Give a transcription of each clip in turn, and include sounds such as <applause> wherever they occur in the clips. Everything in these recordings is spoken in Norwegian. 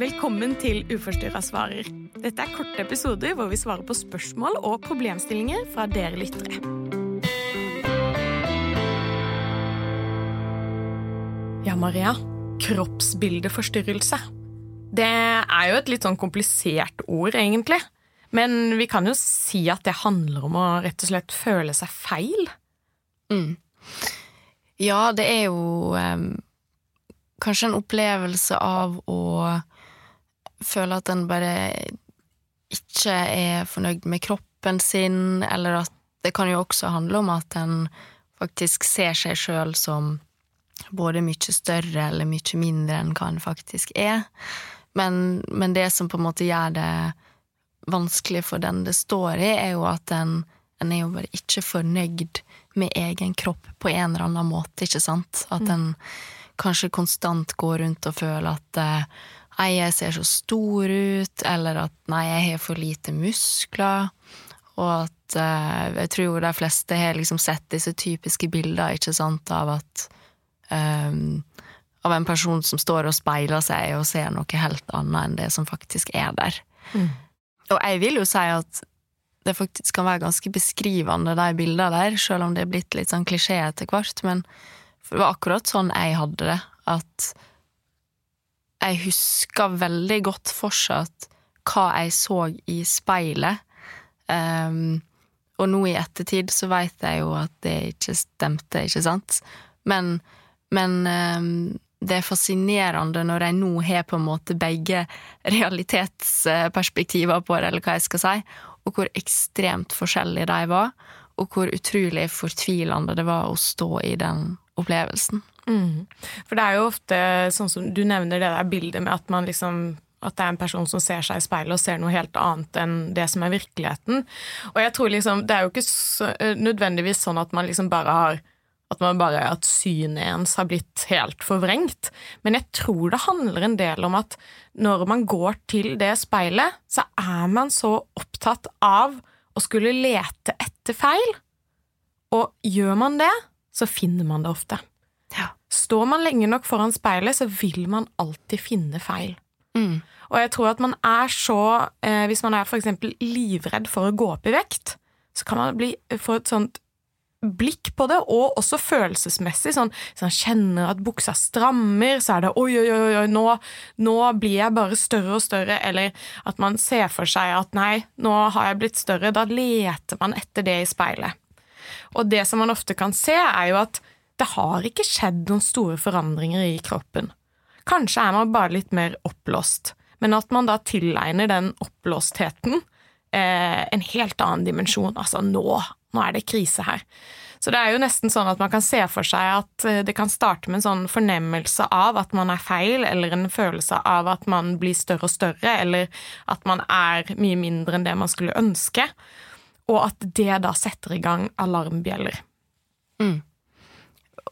Velkommen til Uforstyrra svarer. Dette er korte episoder hvor vi svarer på spørsmål og problemstillinger fra dere lyttere. Ja, Maria. Kroppsbildeforstyrrelse. Det er jo et litt sånn komplisert ord, egentlig. Men vi kan jo si at det handler om å rett og slett føle seg feil. Mm. Ja, det er jo um, kanskje en opplevelse av å føle at en bare ikke er fornøyd med kroppen sin, eller at det kan jo også handle om at en faktisk ser seg sjøl som både mye større eller mye mindre enn hva en faktisk er. Men, men, det som på en måte gjør det vanskelig for den det står i, er jo at en, en er jo bare ikke fornøyd med egen kropp på en eller annen måte, ikke sant? At mm. en kanskje konstant går rundt og føler at eh, Nei, jeg ser så stor ut, eller at nei, jeg har for lite muskler. Og at uh, jeg tror de fleste har liksom sett disse typiske bildene ikke sant, av at um, Av en person som står og speiler seg og ser noe helt annet enn det som faktisk er der. Mm. Og jeg vil jo si at det faktisk kan være ganske beskrivende, de bildene der, selv om det er blitt litt sånn klisjé etter hvert, men det var akkurat sånn jeg hadde det, at jeg husker veldig godt fortsatt hva jeg så i speilet. Um, og nå i ettertid så veit jeg jo at det ikke stemte, ikke sant? Men, men um, det er fascinerende når jeg nå har på en måte begge realitetsperspektiver på det, eller hva jeg skal si, og hvor ekstremt forskjellige de var, og hvor utrolig fortvilende det var å stå i den opplevelsen. Mm. For det er jo ofte sånn som du nevner det der bildet med at man liksom at det er en person som ser seg i speilet og ser noe helt annet enn det som er virkeligheten. Og jeg tror liksom, Det er jo ikke så, eh, nødvendigvis sånn at man liksom bare har at man bare, at synet ens har blitt helt forvrengt. Men jeg tror det handler en del om at når man går til det speilet, så er man så opptatt av å skulle lete etter feil. Og gjør man det, så finner man det ofte. Ja. Står man lenge nok foran speilet, så vil man alltid finne feil. Mm. Og jeg tror at man er så eh, Hvis man er eksempel livredd for å gå opp i vekt, så kan man bli, få et sånt blikk på det, og også følelsesmessig. Sånn, hvis man kjenner at buksa strammer, så er det oi, oi, oi, oi nå, nå, blir jeg bare større og større. Eller at man ser for seg at nei, nå har jeg blitt større. Da leter man etter det i speilet. Og det som man ofte kan se, er jo at det har ikke skjedd noen store forandringer i kroppen. Kanskje er man bare litt mer oppblåst, men at man da tilegner den oppblåstheten eh, en helt annen dimensjon. Altså nå, nå er det krise her. Så det er jo nesten sånn at man kan se for seg at eh, det kan starte med en sånn fornemmelse av at man er feil, eller en følelse av at man blir større og større, eller at man er mye mindre enn det man skulle ønske, og at det da setter i gang alarmbjeller. Mm.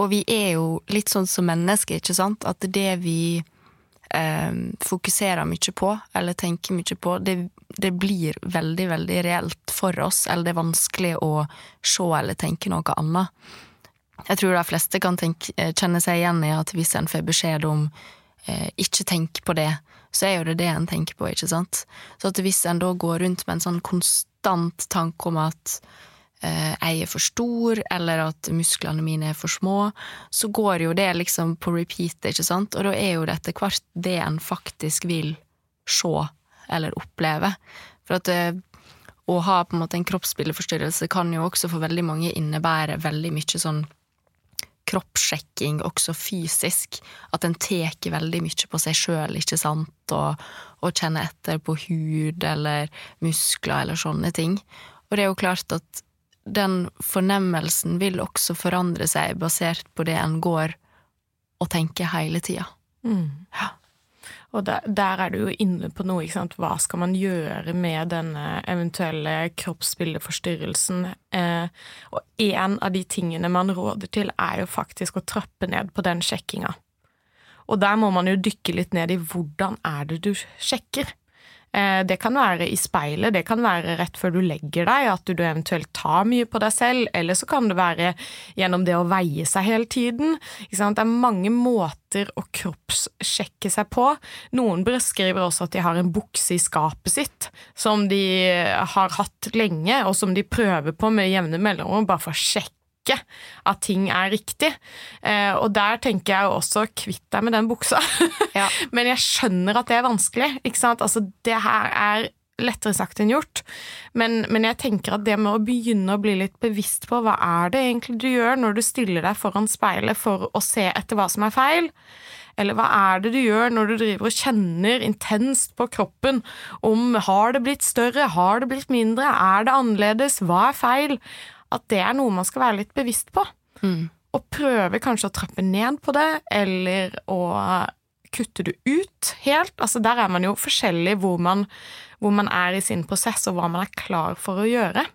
Og vi er jo litt sånn som mennesker, ikke sant? At det vi eh, fokuserer mye på, eller tenker mye på, det, det, blir veldig, veldig reelt for oss. Eller det er vanskelig å se eller tenke noe annet. Jeg tror de fleste kan tenke, eh, kjenne seg igjen i at hvis en får beskjed om eh, ikke tenk på det, så er jo det det en tenker på, ikke sant? Så at hvis en da går rundt med en sånn konstant tanke om at Eh, jeg er for stor, eller at musklene mine er for små, så går jo det liksom på repeat, ikke sant, og da er jo det etter hvert det en faktisk vil se eller oppleve. For at eh, å ha på en måte en kroppsbildeforstyrrelse kan jo også for veldig mange innebære veldig mye sånn kroppssjekking, også fysisk. At en tar veldig mye på seg sjøl, ikke sant, og, og kjenner etter på hud eller muskler eller sånne ting. Og det er jo klart at den fornemmelsen vil også forandre seg basert på det en går og tenker hele tida. Mm. Ja. Og der, der, er du jo inne på noe. Hva skal man gjøre med denne eventuelle kroppsbildeforstyrrelsen? Og en av de tingene man råder til, er jo faktisk å trappe ned på den sjekkinga. Og der må man jo dykke litt ned i hvordan er det du sjekker. Eh, det kan være i speilet, det kan være rett før du legger deg, at du eventuelt tar mye på deg selv, eller så kan det være gjennom det å veie seg hele tiden. Det er mange måter å kroppssjekke seg på. Noen beskriver også at de har en bukse i skapet sitt som de har hatt lenge, og som de prøver på med jevne mellomrom, bare for å sjekke ikke at ting er riktig. Eh, og der tenker jeg jo også kvitt deg med den buksa. <laughs> Ja. Men jeg skjønner at det er vanskelig. ikke sant? Altså, det her er lettere sagt enn gjort. Men, men, jeg tenker at det med å begynne å bli litt bevisst på hva er det egentlig du gjør når du stiller deg foran speilet for å se etter hva som er feil, eller hva er det du gjør når du driver og kjenner intenst på kroppen om har det blitt større, har det blitt mindre, er det annerledes, hva er feil? At det er noe man skal være litt bevisst på. Mm. Og prøve kanskje å trappe ned på det, eller å kutte det ut helt. Altså Der er man jo forskjellig hvor man, hvor man er i sin prosess, og hva man er klar for å gjøre.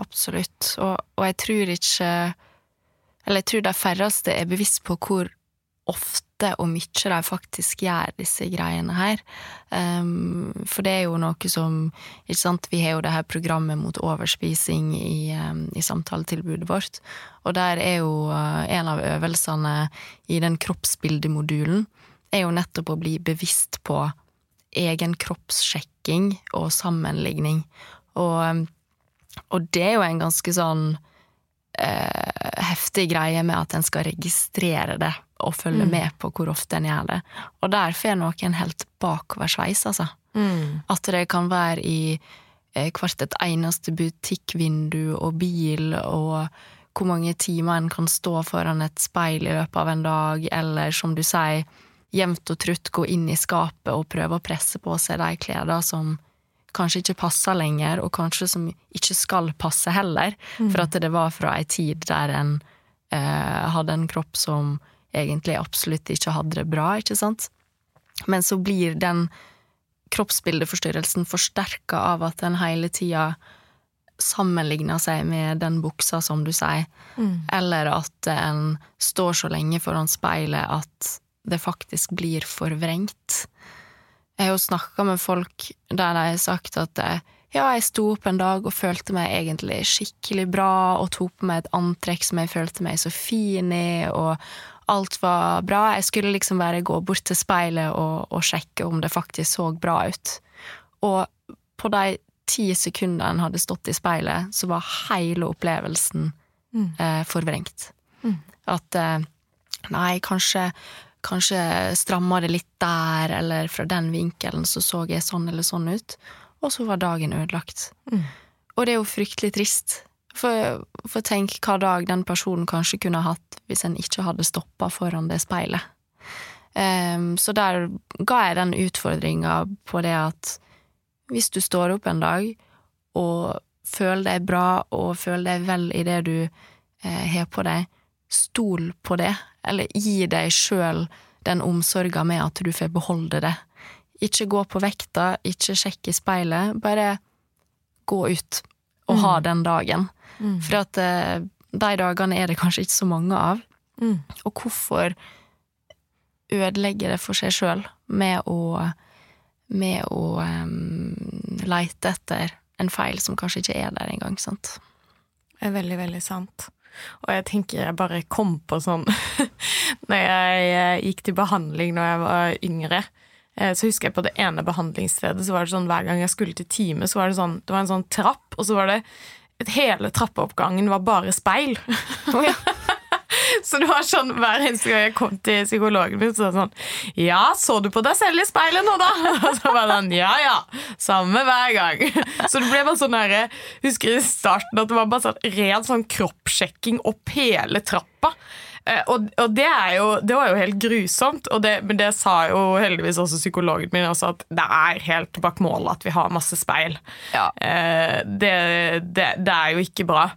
Absolutt. Og, og jeg tror ikke Eller jeg tror de færreste er bevisst på hvor ofte og mye de faktisk gjør disse greiene her. Um, for det er jo noe som Ikke sant, vi har jo det her programmet mot overspising i, um, i samtaletilbudet vårt, og der er jo uh, en av øvelsene i den kroppsbildemodulen er jo nettopp å bli bevisst på egen kroppssjekking og sammenligning. Og, um, og det er jo en ganske sånn eh, heftig greie med at en skal registrere det og følge mm. med på hvor ofte en gjør det. Og der får noen helt bakoversveis, altså. Mm. At det kan være i eh, hvert et eneste butikkvindu og bil, og hvor mange timer en kan stå foran et speil i løpet av en dag, eller som du sier, jevnt og trutt gå inn i skapet og prøve å presse på seg de klærne som kanskje ikke passer lenger, og kanskje som ikke skal passe heller, mm. for at det var fra ei tid der en eh, hadde en kropp som egentlig absolutt ikke hadde det bra, ikke sant? Men så blir den kroppsbildeforstyrrelsen forsterka av at en hele tida sammenligner seg med den buksa, som du sier, mm. eller at en står så lenge foran speilet at det faktisk blir forvrengt. Jeg har jo snakka med folk der de har sagt at ja, jeg sto opp en dag og følte meg egentlig skikkelig bra, og tok på meg et antrekk som jeg følte meg så fin i, og alt var bra. Jeg skulle liksom bare gå bort til speilet og, og sjekke om det faktisk så bra ut. Og på de ti sekundene en hadde stått i speilet, så var hele opplevelsen mm. eh, forvrengt. Mm. At eh, nei, kanskje kanskje stramma det litt der, eller fra den vinkelen så så jeg sånn eller sånn ut. Og så var dagen ødelagt. Mm. Og det er jo fryktelig trist. For, for tenk hva dag den personen kanskje kunne hatt hvis en ikke hadde stoppa foran det speilet. Um, så der ga jeg den utfordringa på det at hvis du står opp en dag og føler deg bra og føler deg vel i det du eh, har på deg, stol på det, eller gi deg sjøl den omsorga med at du får beholde det. Ikke gå på vekta, ikke sjekk i speilet, bare gå ut og mm. ha den dagen. Mm. For at eh, de dagene er det kanskje ikke så mange av. Mm. Og hvorfor ødelegge det for seg sjøl med å med å um, leite etter en feil som kanskje ikke er der engang, sant? Det er veldig, veldig sant. Og jeg tenker jeg bare kom på sånn <laughs> Når jeg eh, gikk til behandling når jeg var yngre, eh, så husker jeg på det ene behandlingsstedet så var det sånn hver gang jeg skulle til time, så var det sånn Det var en sånn trapp, og så var det Hele trappeoppgangen var bare speil. Oh, ja. <laughs> Så det var sånn hver eneste gang jeg kom til psykologen min, så var det sånn Ja, så du på deg selv i speilet nå, da? <laughs> Og så var det sånn Ja ja. Samme hver gang. Så det ble bare sånn her Husker i starten at det var bare sånn ren sånn kroppssjekking opp hele trappa. Eh, og, og det, jo, det, var jo helt grusomt, det, men det sa jo heldigvis også psykologen min, også at det er helt bak målet at vi har masse speil. Ja. Eh, det, det, er jo ikke bra.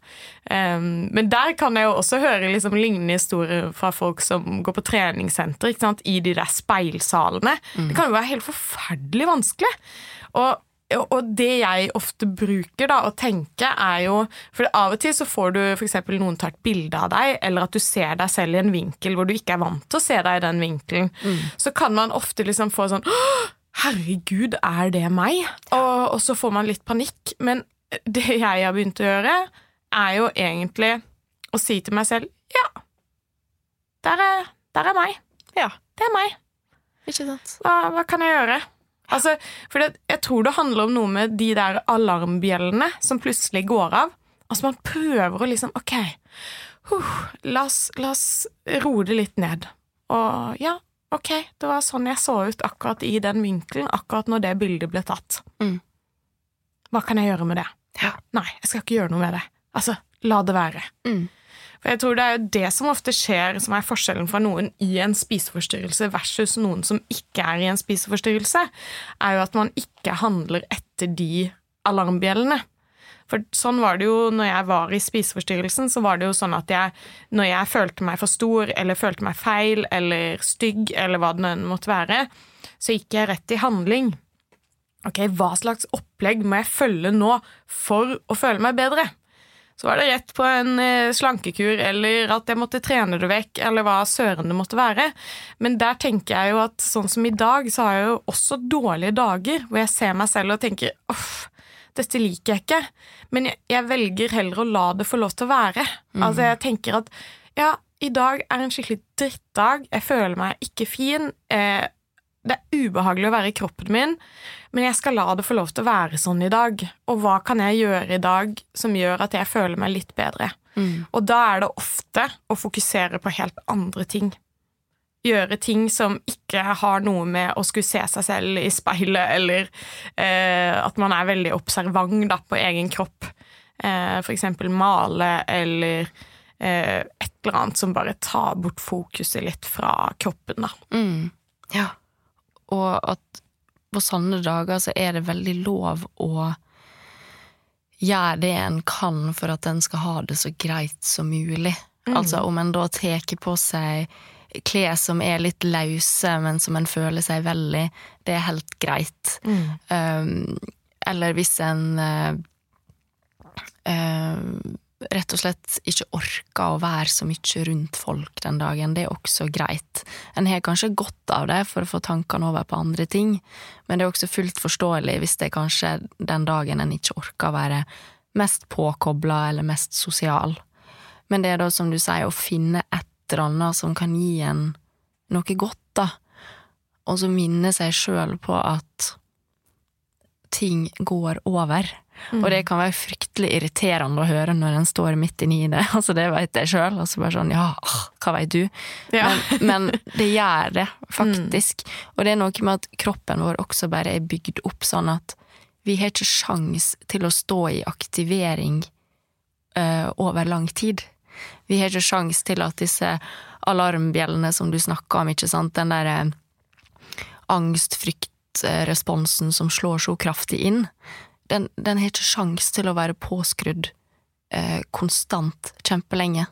Men der kan jeg jo også høre liksom lignende historier fra folk som går på treningssenter i de der speilsalene. Mm. Det kan jo være helt forferdelig vanskelig. Og og det jeg ofte bruker da, å tenke, er jo For av og til så får du f.eks. noen tar et bilde av deg, eller at du ser deg selv i en vinkel hvor du ikke er vant til å se deg i den vinkelen. Mm. Så kan man ofte liksom få sånn Herregud, er det meg? Og, og så får man litt panikk. Men det jeg har begynt å gjøre, er jo egentlig å si til meg selv ja, der er, der er meg. Ja. Det er meg. Hva, hva kan jeg gjøre? Altså, for det, jeg tror det handler om noe med de der alarmbjellene som plutselig går av. Altså Man prøver å liksom Ok, huh, la, oss, la oss roe det litt ned. Og ja, ok, det var sånn jeg så ut akkurat i den vinkelen, akkurat når det bildet ble tatt. Mm. Hva kan jeg gjøre med det? Ja. Nei, jeg skal ikke gjøre noe med det. Altså, la det være. Mm. For jeg tror det er jo det som ofte skjer, som er forskjellen fra noen i en spiseforstyrrelse versus noen som ikke er i en spiseforstyrrelse, er jo at man ikke handler etter de alarmbjellene. For sånn var det jo når jeg var i spiseforstyrrelsen, så var det jo sånn at jeg, når jeg følte meg for stor, eller følte meg feil, eller stygg, eller hva det nå måtte være, så gikk jeg rett i handling. Ok, hva slags opplegg må jeg følge nå for å føle meg bedre? Så var det rett på en eh, slankekur, eller at jeg måtte trene det vekk, eller hva søren det måtte være. Men der tenker jeg jo at sånn som i dag, så har jeg jo også dårlige dager hvor jeg ser meg selv og tenker uff, dette liker jeg ikke. Men jeg, jeg velger heller å la det få lov til å være. Altså, jeg tenker at ja, i dag er en skikkelig drittdag, jeg føler meg ikke fin. Eh, det er ubehagelig å være i kroppen min, men jeg skal la det få lov til å være sånn i dag. Og hva kan jeg gjøre i dag som gjør at jeg føler meg litt bedre? Mm. Og da er det ofte å fokusere på helt andre ting. Gjøre ting som ikke har noe med å skulle se seg selv i speilet, eller eh, at man er veldig observant da, på egen kropp. Eh, for eksempel male, eller eh, et eller annet som bare tar bort fokuset litt fra kroppen, da. Mm. Ja. Og at på sånne dager så er det veldig lov å gjøre det en kan for at en skal ha det så greit som mulig. Altså om en da tar på seg klær som er litt løse, men som en føler seg veldig, det er helt greit. Um, eller hvis en uh, uh, rett og slett ikke orker å være så mye rundt folk den dagen, det er også greit. En har kanskje godt av det for å få tankene over på andre ting, men det er også fullt forståelig hvis det er kanskje den dagen en ikke orker å være mest påkobla eller mest sosial. Men det er da, som du sier, å finne et eller annet som kan gi en noe godt, da, og så minne seg sjøl på at ting går over. Og det kan være fryktelig irriterende å høre når en står midt inni det. <laughs> Altså, det vet jeg sjøl. Altså bare sånn, ja, hva veit du? Ja. Men, men det gjør det, <laughs> faktisk. Og det er noe med at kroppen vår også bare er bygd opp sånn at vi har ikke sjans til å stå i aktivering eh, over lang tid. Vi har ikke sjans til at disse alarmbjellene som du snakka om, ikke sant, den derre angst-frykt-responsen som slår så kraftig inn, den, den har ikke sjans til å være påskrudd eh, konstant kjempelenge.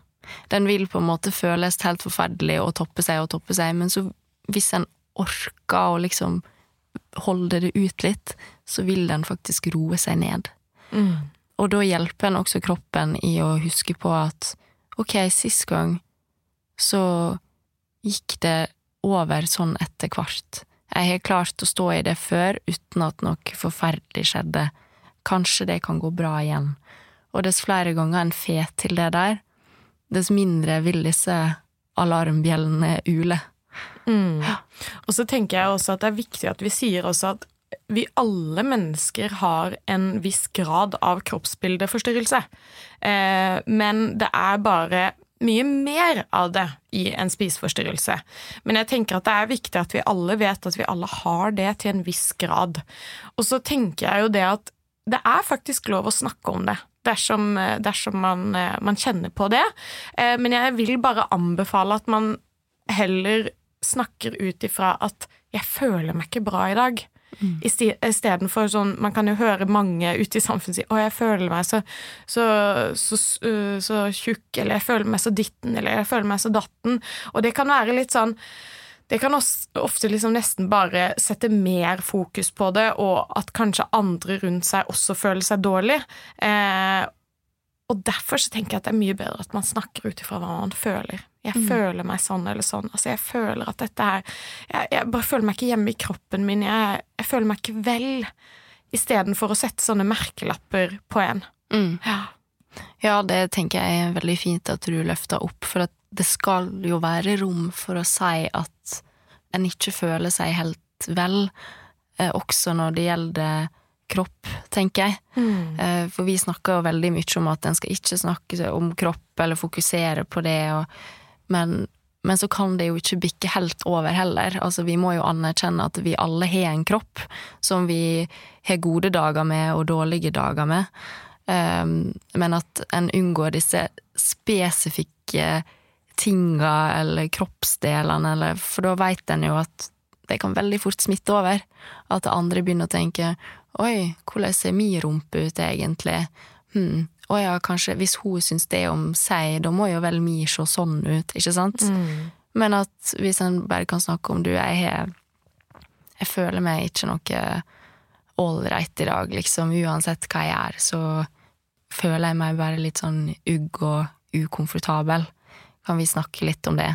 Den vil på en måte føles helt forferdelig og toppe seg og toppe seg, men så hvis en orker å liksom holde det ut litt, så vil den faktisk roe seg ned. Mm. Og da hjelper en også kroppen i å huske på at ok, sist gang så gikk det over sånn etter hvert. Jeg har klart å stå i det før uten at noe forferdelig skjedde. Kanskje det kan gå bra igjen. Og dess flere ganger en får til det der, dess mindre vil disse alarmbjellene ule. Mm. Og så tenker jeg også at det er viktig at vi sier også at vi alle mennesker har en viss grad av kroppsbildeforstyrrelse. Eh, men det er bare mye mer av det i en spiseforstyrrelse. Men jeg tenker at det er viktig at vi alle vet at vi alle har det til en viss grad. Og så tenker jeg jo det at det er faktisk lov å snakke om det. Dersom, dersom man, man kjenner på det. Eh, Men jeg vil bare anbefale at man heller snakker ut ifra at 'jeg føler meg ikke bra i dag'. Mm. Istedenfor sånn Man kan jo høre mange ute i samfunnet si 'Å, jeg føler meg så, så, så, så, så tjukk', eller 'jeg føler meg så ditten', eller 'jeg føler meg så datten'. Og det kan være litt sånn det kan ofte liksom nesten bare sette mer fokus på det, og at kanskje andre rundt seg også føler seg dårlig. Eh, og derfor så tenker jeg at det er mye bedre at man snakker ut ifra hva man føler. Jeg føler meg sånn eller sånn. Altså, jeg føler at dette her jeg, jeg bare føler meg ikke hjemme i kroppen min. Jeg, jeg føler meg ikke vel. Istedenfor å sette sånne merkelapper på en. Mm. Ja. Ja, det tenker jeg er veldig fint at du løfter opp, for det skal jo være rom for å si at en ikke føler seg helt vel, eh, også når det gjelder kropp, tenker jeg. Mm. Eh, for vi snakker jo veldig mye om at en skal ikke snakke om kropp eller fokusere på det, og, men, men så kan det jo ikke bikke helt over heller. Altså, vi må jo anerkjenne at vi alle har en kropp som vi har gode dager med og dårlige dager med. Um, men at en unngår disse spesifikke tinga eller kroppsdelene, eller, for da veit en jo at det kan veldig fort smitte over. At andre begynner å tenke oi, hvordan ser min rumpe ut egentlig? Hm, å ja, kanskje hvis hun syns det om seg, da må jo vel mi se sånn ut, ikke sant? Mm. Men at hvis en bare kan snakke om du, jeg har Jeg føler meg ikke noe ålreit i dag, liksom, uansett hva jeg gjør, så føler jeg meg bare litt sånn ugg og ukomfortabel. Kan vi snakke litt om det?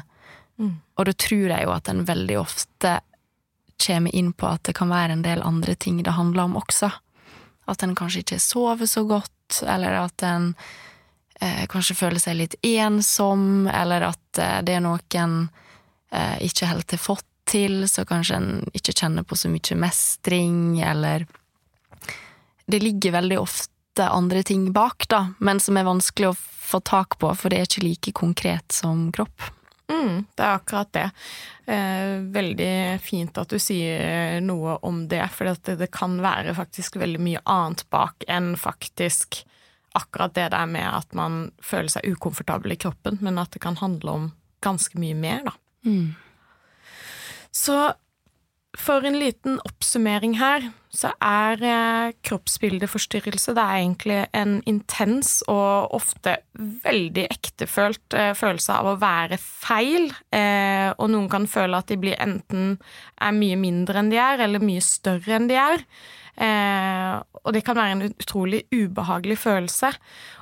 Mm. Og da tror jeg jo at en veldig ofte kommer inn på at det kan være en del andre ting det handler om også. At en kanskje ikke sover så godt, eller at en eh, kanskje føler seg litt ensom, eller at eh, det er noen eh, ikke helt har fått til, så kanskje en ikke kjenner på så mye mestring, eller Det ligger veldig ofte andre ting bak, da, men som er vanskelig å få tak på, for det er ikke like konkret som kropp. Mm, det er akkurat det. Eh, veldig fint at du sier noe om det, for det, det kan være faktisk veldig mye annet bak enn faktisk akkurat det der med at man føler seg ukomfortabel i kroppen, men at det kan handle om ganske mye mer, da. Mm. Så for en liten oppsummering her, så er eh, kroppsbildeforstyrrelse det er egentlig en intens og ofte veldig ektefølt eh, følelse av å være feil, eh, og noen kan føle at de blir enten er mye mindre enn de er, eller mye større enn de er. Eh, og det kan være en utrolig ubehagelig følelse.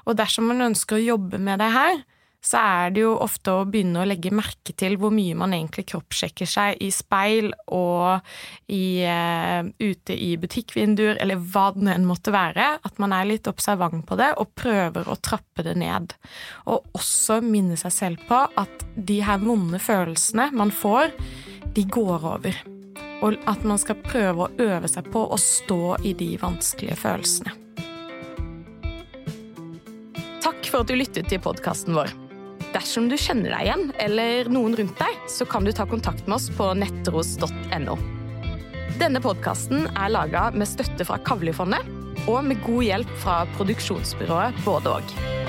Og dersom man ønsker å jobbe med det her, så er det jo ofte å begynne å legge merke til hvor mye man egentlig kroppssjekker seg i speil og i, uh, ute i butikkvinduer, eller hva det enn måtte være. At man er litt observant på det og prøver å trappe det ned. Og også minne seg selv på at de her vonde følelsene man får, de går over. Og at man skal prøve å øve seg på å stå i de vanskelige følelsene. Takk for at du lyttet til podkasten vår. Dersom du kjenner deg igjen, eller noen rundt deg, så kan du ta kontakt med oss på nettros.no. Denne podkasten er laga med støtte fra Kavlifondet og med god hjelp fra produksjonsbyrået Både og.